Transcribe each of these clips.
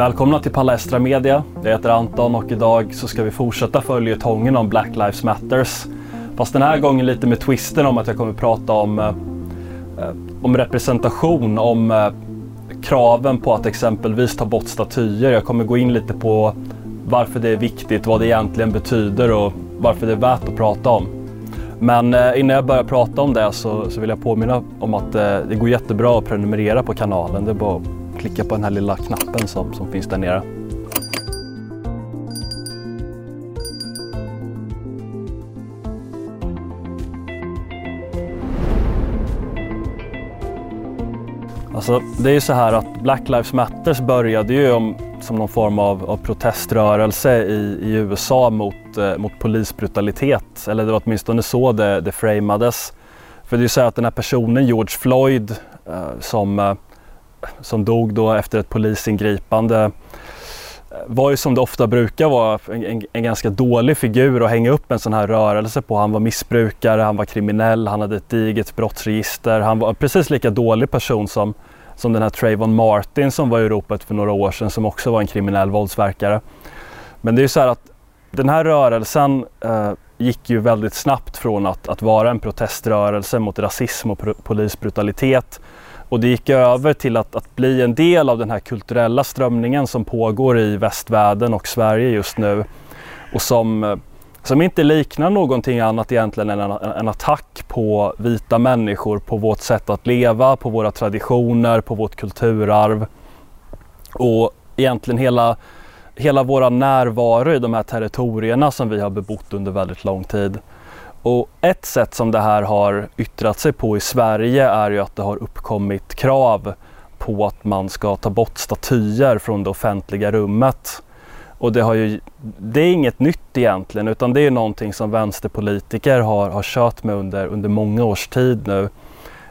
Välkomna till Palestra Media. Jag heter Anton och idag så ska vi fortsätta följetongen om Black Lives Matters. Fast den här gången lite med twisten om att jag kommer prata om, eh, om representation, om eh, kraven på att exempelvis ta bort statyer. Jag kommer gå in lite på varför det är viktigt, vad det egentligen betyder och varför det är värt att prata om. Men eh, innan jag börjar prata om det så, så vill jag påminna om att eh, det går jättebra att prenumerera på kanalen. Det är bara att klicka på den här lilla knappen som, som finns där nere. Alltså, det är ju så här att Black Lives Matters började ju om, som någon form av, av proteströrelse i, i USA mot, eh, mot polisbrutalitet. Eller det var åtminstone så det, det framades. För det är ju så här att den här personen, George Floyd, eh, som, eh, som dog då efter ett polisingripande eh, var ju som det ofta brukar vara en, en, en, ganska dålig figur att hänga upp en sån här rörelse på. Han var missbrukare, han var kriminell, han hade ett digert brottsregister. Han var en precis lika dålig person som, som den här Trayvon Martin som var i ropet för några år sedan som också var en kriminell våldsverkare. Men det är ju så här att den här rörelsen eh, gick ju väldigt snabbt från att, att vara en proteströrelse mot rasism och polisbrutalitet och det gick över till att, att bli en del av den här kulturella strömningen som pågår i västvärlden och Sverige just nu och som, eh, som inte liknar någonting annat egentligen än en, en attack på vita människor, på vårt sätt att leva, på våra traditioner, på vårt kulturarv och egentligen hela hela vår närvaro i de här territorierna som vi har bebott under väldigt lång tid. Och ett sätt som det här har yttrat sig på i Sverige är ju att det har uppkommit krav på att man ska ta bort statyer från det offentliga rummet. Och det, har ju, det är inget nytt egentligen utan det är någonting som vänsterpolitiker har, har kört med under, under många års tid nu.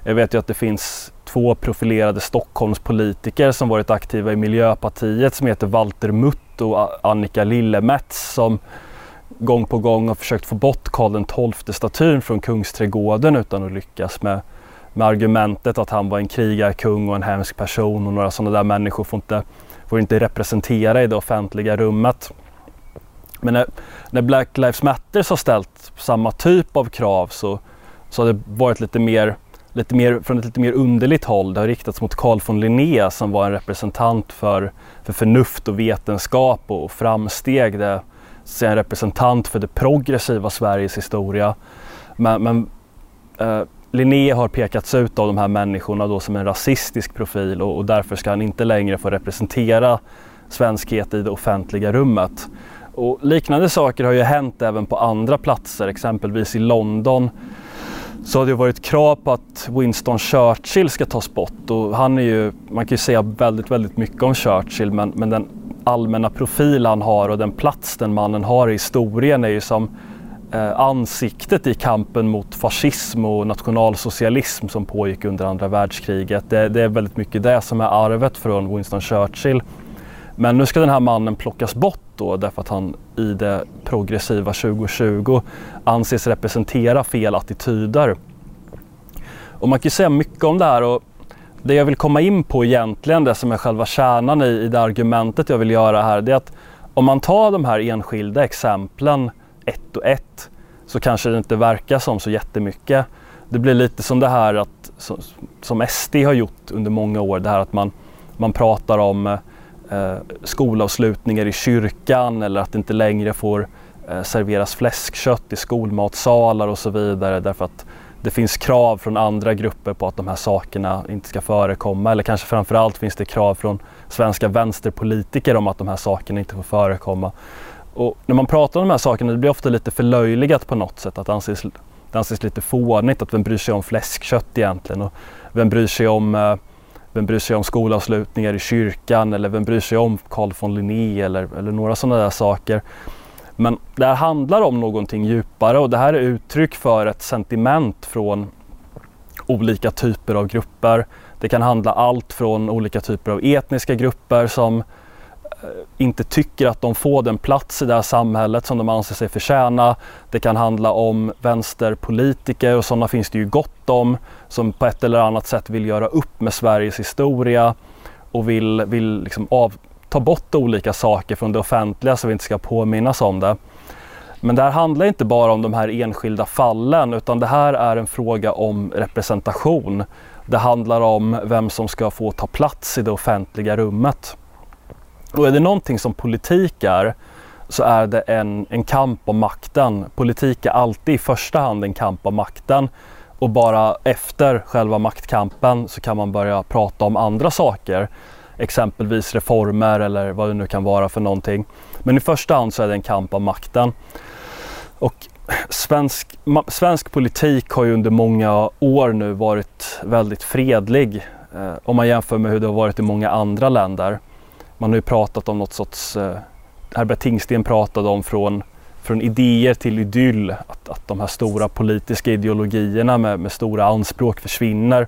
Jag vet ju att det finns två profilerade Stockholmspolitiker som varit aktiva i Miljöpartiet som heter Walter Mutt och Annika Lillemets som gång på gång har försökt få bort Karl XII-statyn från Kungsträdgården utan att lyckas med, med argumentet att han var en krigarkung och en hemsk person och några sådana där människor får inte, får inte representera i det offentliga rummet. Men när, när Black Lives Matter har ställt samma typ av krav så, så har det varit lite mer, lite mer från ett lite mer underligt håll. Det har riktats mot Carl von Linné som var en representant för, för förnuft och vetenskap och framsteg. Det, en representant för det progressiva Sveriges historia. Men, men eh, Linné har pekats ut av de här människorna då som en rasistisk profil och, och därför ska han inte längre få representera svenskhet i det offentliga rummet. Och liknande saker har ju hänt även på andra platser, exempelvis i London så har det varit krav på att Winston Churchill ska tas bort och han är ju, man kan ju säga väldigt, väldigt mycket om Churchill men, men den allmänna profil han har och den plats den mannen har i historien är ju som eh, ansiktet i kampen mot fascism och nationalsocialism som pågick under andra världskriget. Det, det, är väldigt mycket det som är arvet från Winston Churchill. Men nu ska den här mannen plockas bort då därför att han i det progressiva 2020 anses representera fel attityder. Och man kan ju säga mycket om det här och det jag vill komma in på egentligen, det som är själva kärnan i, i det argumentet jag vill göra här, det är att om man tar de här enskilda exemplen ett och ett så kanske det inte verkar som så jättemycket. Det blir lite som det här att, som, SD har gjort under många år, det här att man, man pratar om eh, skolavslutningar i kyrkan eller att det inte längre får eh, serveras fläskkött i skolmatsalar och så vidare därför att det finns krav från andra grupper på att de här sakerna inte ska förekomma. Eller kanske framförallt finns det krav från svenska vänsterpolitiker om att de här sakerna inte får förekomma. Och när man pratar om de här sakerna det blir ofta lite förlöjligat på något sätt. Att det anses, det anses lite fånigt att vem bryr sig om fläskkött egentligen? Och vem bryr sig om eh, vem bryr sig om skolavslutningar i kyrkan eller vem bryr sig om Carl von Linné eller, eller några sådana där saker. Men det här handlar om någonting djupare och det här är uttryck för ett sentiment från olika typer av grupper. Det kan handla allt från olika typer av etniska grupper som eh, inte tycker att de får den plats i det här samhället som de anser sig förtjäna. Det kan handla om vänsterpolitiker och sådana finns det ju gott om som på ett eller annat sätt vill göra upp med Sveriges historia och vill, vill liksom av, ta bort olika saker från det offentliga så vi inte ska påminnas om det. Men det här handlar inte bara om de här enskilda fallen utan det här är en fråga om representation. Det handlar om vem som ska få ta plats i det offentliga rummet. Och är det någonting som politik är så är det en, en kamp om makten. Politik är alltid i första hand en kamp om makten och bara efter själva maktkampen så kan man börja prata om andra saker. Exempelvis reformer eller vad det nu kan vara för någonting. Men i första hand så är det en kamp om makten. Och svensk, svensk politik har ju under många år nu varit väldigt fredlig eh, om man jämför med hur det har varit i många andra länder. Man har ju pratat om något sorts, eh, Herbert Tingsten pratade om från, från idéer till idyll, att, att de här stora politiska ideologierna med, med stora anspråk försvinner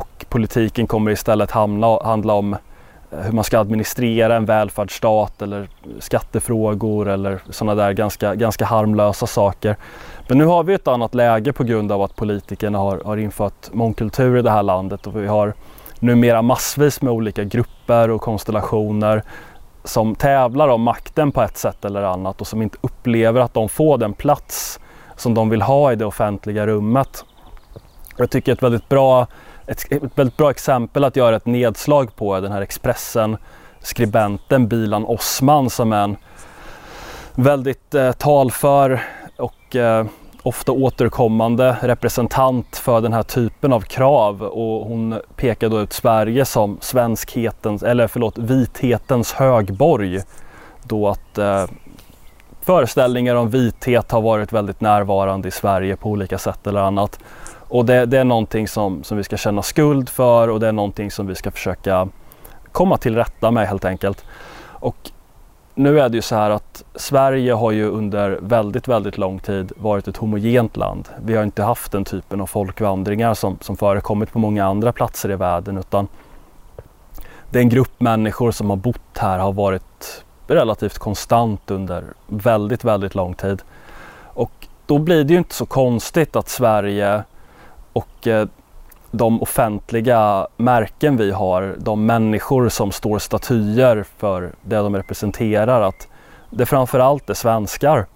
och politiken kommer istället hamna, handla om eh, hur man ska administrera en välfärdsstat eller skattefrågor eller sådana där ganska, ganska harmlösa saker. Men nu har vi ett annat läge på grund av att politikerna har, har infört mångkultur i det här landet och vi har numera massvis med olika grupper och konstellationer som tävlar om makten på ett sätt eller annat och som inte upplever att de får den plats som de vill ha i det offentliga rummet. Jag tycker ett väldigt bra ett, ett väldigt bra exempel att göra ett nedslag på är den här Expressen skribenten Bilan Osman som är en väldigt eh, talför och eh, ofta återkommande representant för den här typen av krav och hon pekar då ut Sverige som svenskhetens, eller förlåt, vithetens högborg. Då att eh, föreställningar om vithet har varit väldigt närvarande i Sverige på olika sätt eller annat. Och det, det, är någonting som, som vi ska känna skuld för och det är någonting som vi ska försöka komma till rätta med helt enkelt. Och nu är det ju så här att Sverige har ju under väldigt, väldigt lång tid varit ett homogent land. Vi har inte haft den typen av folkvandringar som, som förekommit på många andra platser i världen utan det är en grupp människor som har bott här har varit relativt konstant under väldigt, väldigt lång tid. Och då blir det ju inte så konstigt att Sverige och eh, de offentliga märken vi har, de människor som står statyer för det de representerar, att det framförallt är svenskar.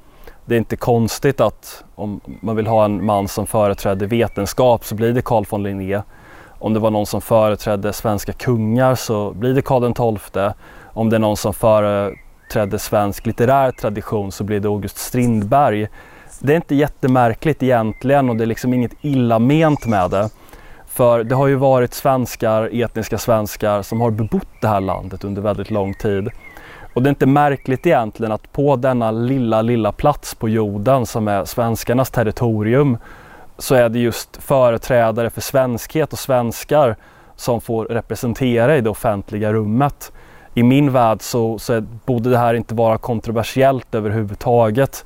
Det är inte konstigt att om man vill ha en man som företräder vetenskap så blir det Carl von Linné. Om det var någon som företrädde svenska kungar så blir det Karl XII. Om det är någon som företrädde svensk litterär tradition så blir det August Strindberg Alltså, det är inte jättemärkligt egentligen och det är liksom inget illa ment med det. För det har ju varit svenskar, etniska svenskar som har bebott det här landet under väldigt lång tid. Och det är inte märkligt egentligen att på denna lilla, lilla plats på jorden som är svenskarnas territorium så är det just företrädare för svenskhet och svenskar som får representera i det offentliga rummet. I min värld så, så borde det här inte vara kontroversiellt överhuvudtaget.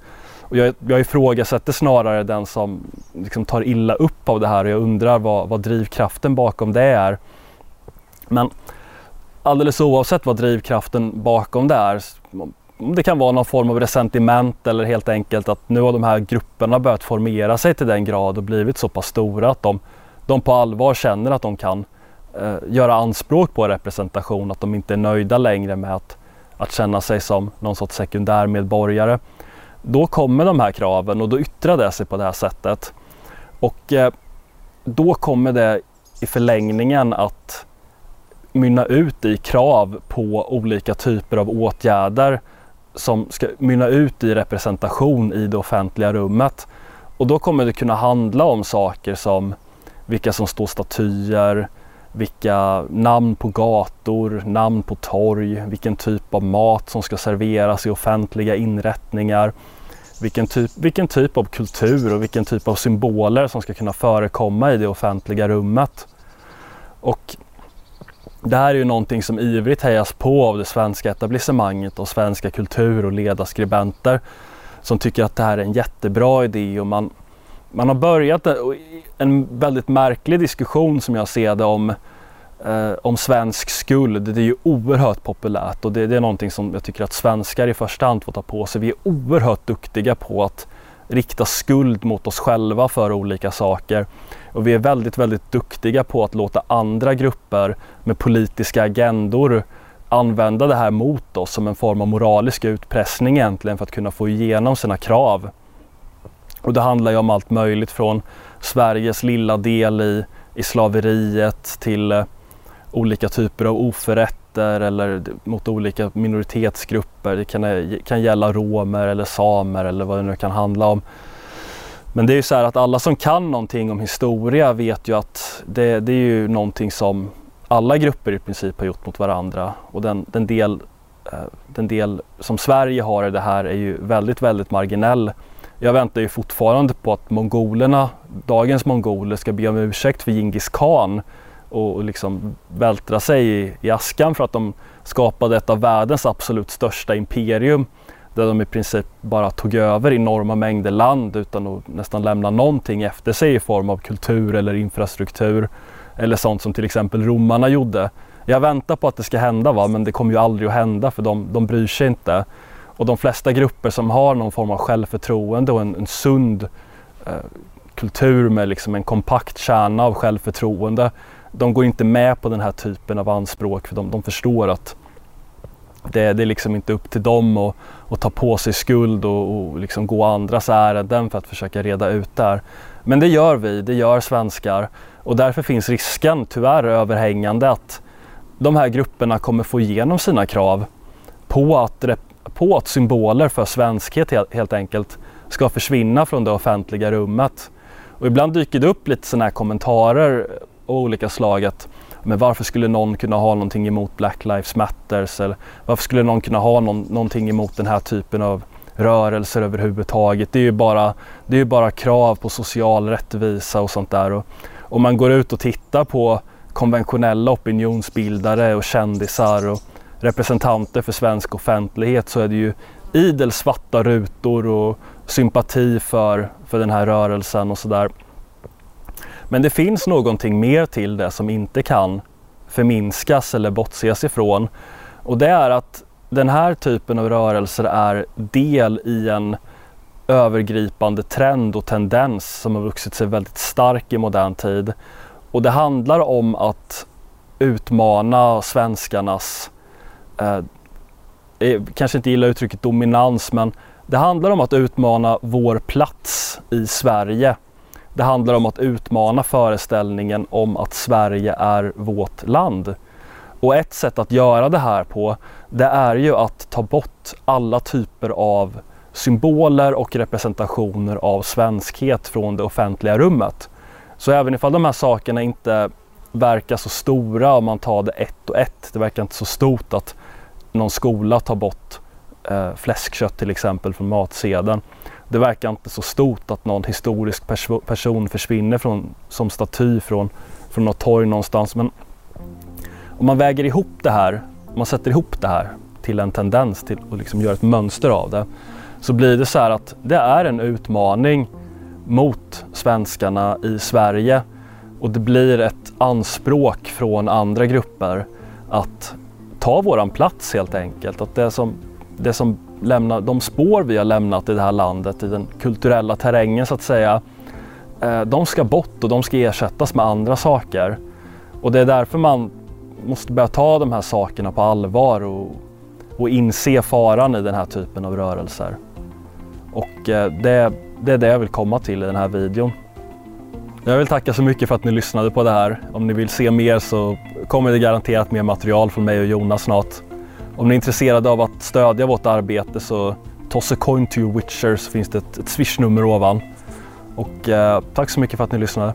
Och jag, jag ifrågasätter snarare den som liksom tar illa upp av det här och jag undrar vad, vad drivkraften bakom det är. Men alldeles oavsett vad drivkraften bakom det är, om det kan vara någon form av resentiment eller helt enkelt att nu har de här grupperna börjat formera sig till den grad och blivit så pass stora att de, de på allvar känner att de kan eh, göra anspråk på representation, att de inte är nöjda längre med att, att känna sig som någon sorts sekundärmedborgare. Då kommer de här kraven och då yttrar det sig på det här sättet. Och eh, då kommer det i förlängningen att mynna ut i krav på olika typer av åtgärder som ska mynna ut i representation i det offentliga rummet. Och då kommer det kunna handla om saker som vilka som står statyer, vilka namn på gator, namn på torg, vilken typ av mat som ska serveras i offentliga inrättningar, vilken typ, vilken typ av kultur och vilken typ av symboler som ska kunna förekomma i det offentliga rummet. Och det här är ju någonting som ivrigt hejas på av det svenska etablissemanget och svenska kultur och ledarskribenter som tycker att det här är en jättebra idé och man, man har börjat en väldigt märklig diskussion som jag ser det om eh, om svensk skuld. Det är ju oerhört populärt och det, det, är någonting som jag tycker att svenskar i första hand får ta på sig. Vi är oerhört duktiga på att rikta skuld mot oss själva för olika saker. Och vi är väldigt, väldigt duktiga på att låta andra grupper med politiska agendor använda det här mot oss som en form av moralisk utpressning egentligen för att kunna få igenom sina krav. Och det handlar ju om allt möjligt från Sveriges lilla del i, i slaveriet till eh, olika typer av oförrätter eller mot olika minoritetsgrupper. Det kan, eh, kan gälla romer eller samer eller vad det nu kan handla om. Men det är ju så här att alla som kan någonting om historia vet ju att det, det är ju någonting som alla grupper i princip har gjort mot varandra och den, den, del, eh, den del som Sverige har i det här är ju väldigt, väldigt marginell. Jag väntar ju fortfarande på att mongolerna, dagens mongoler ska be om ursäkt för Genghis khan och liksom vältra sig i, i askan för att de skapade ett av världens absolut största imperium där de i princip bara tog över enorma mängder land utan att nästan lämna någonting efter sig i form av kultur eller infrastruktur eller sånt som till exempel romarna gjorde. Jag väntar på att det ska hända va? men det kommer ju aldrig att hända för de, de bryr sig inte. Och de flesta grupper som har någon form av självförtroende och en, en sund eh, kultur med liksom en kompakt kärna av självförtroende de går inte med på den här typen av anspråk för de, de förstår att det, det är liksom inte upp till dem att, att ta på sig skuld och, och liksom gå andras ärenden för att försöka reda ut det här. Men det gör vi, det gör svenskar och därför finns risken tyvärr överhängande att de här grupperna kommer få igenom sina krav på att, på att symboler för svenskhet helt enkelt ska försvinna från det offentliga rummet. Och ibland dyker det upp lite sådana här kommentarer av olika slag att men varför skulle någon kunna ha någonting emot Black Lives Matters eller varför skulle någon kunna ha någon, någonting emot den här typen av rörelser överhuvudtaget. Det är ju bara, det är bara krav på social rättvisa och sånt där. Och om man går ut och tittar på konventionella opinionsbildare och kändisar och representanter för svensk offentlighet så är det ju idel svarta rutor och sympati för, för den här rörelsen och sådär. Men det finns någonting mer till det som inte kan förminskas eller bortses ifrån. Och det är att den här typen av rörelser är del i en övergripande trend och tendens som har vuxit sig väldigt stark i modern tid. Och det handlar om att utmana svenskarnas, eh, kanske inte gillar uttrycket dominans, men det handlar om att utmana vår plats i Sverige det handlar om att utmana föreställningen om att Sverige är vårt land. Och ett sätt att göra det här på, det är ju att ta bort alla typer av symboler och representationer av svenskhet från det offentliga rummet. Så även ifall de här sakerna inte verkar så stora om man tar det ett och ett, det verkar inte så stort att någon skola tar bort eh, fläskkött till exempel från matsedeln det verkar inte så stort att någon historisk perso person försvinner från, som staty från, från något torg någonstans. Men om man väger ihop det här, om man sätter ihop det här till en tendens till att liksom göra ett mönster av det så blir det så här att det är en utmaning mot svenskarna i Sverige och det blir ett anspråk från andra grupper att ta våran plats helt enkelt. Att det som, det som lämnar, de spår vi har lämnat i det här landet, i den kulturella terrängen så att säga, eh, de ska bort och de ska ersättas med andra saker. Och det är därför man måste börja ta de här sakerna på allvar och, och inse faran i den här typen av rörelser. Och eh, det, det är det jag vill komma till i den här videon. Jag vill tacka så mycket för att ni lyssnade på det här. Om ni vill se mer så kommer det garanterat mer material från mig och Jonas snart. Om ni är intresserade av att stödja vårt arbete så toss a coin to your witcher så finns det ett, ett swishnummer ovan. Och eh, tack så mycket för att ni lyssnade.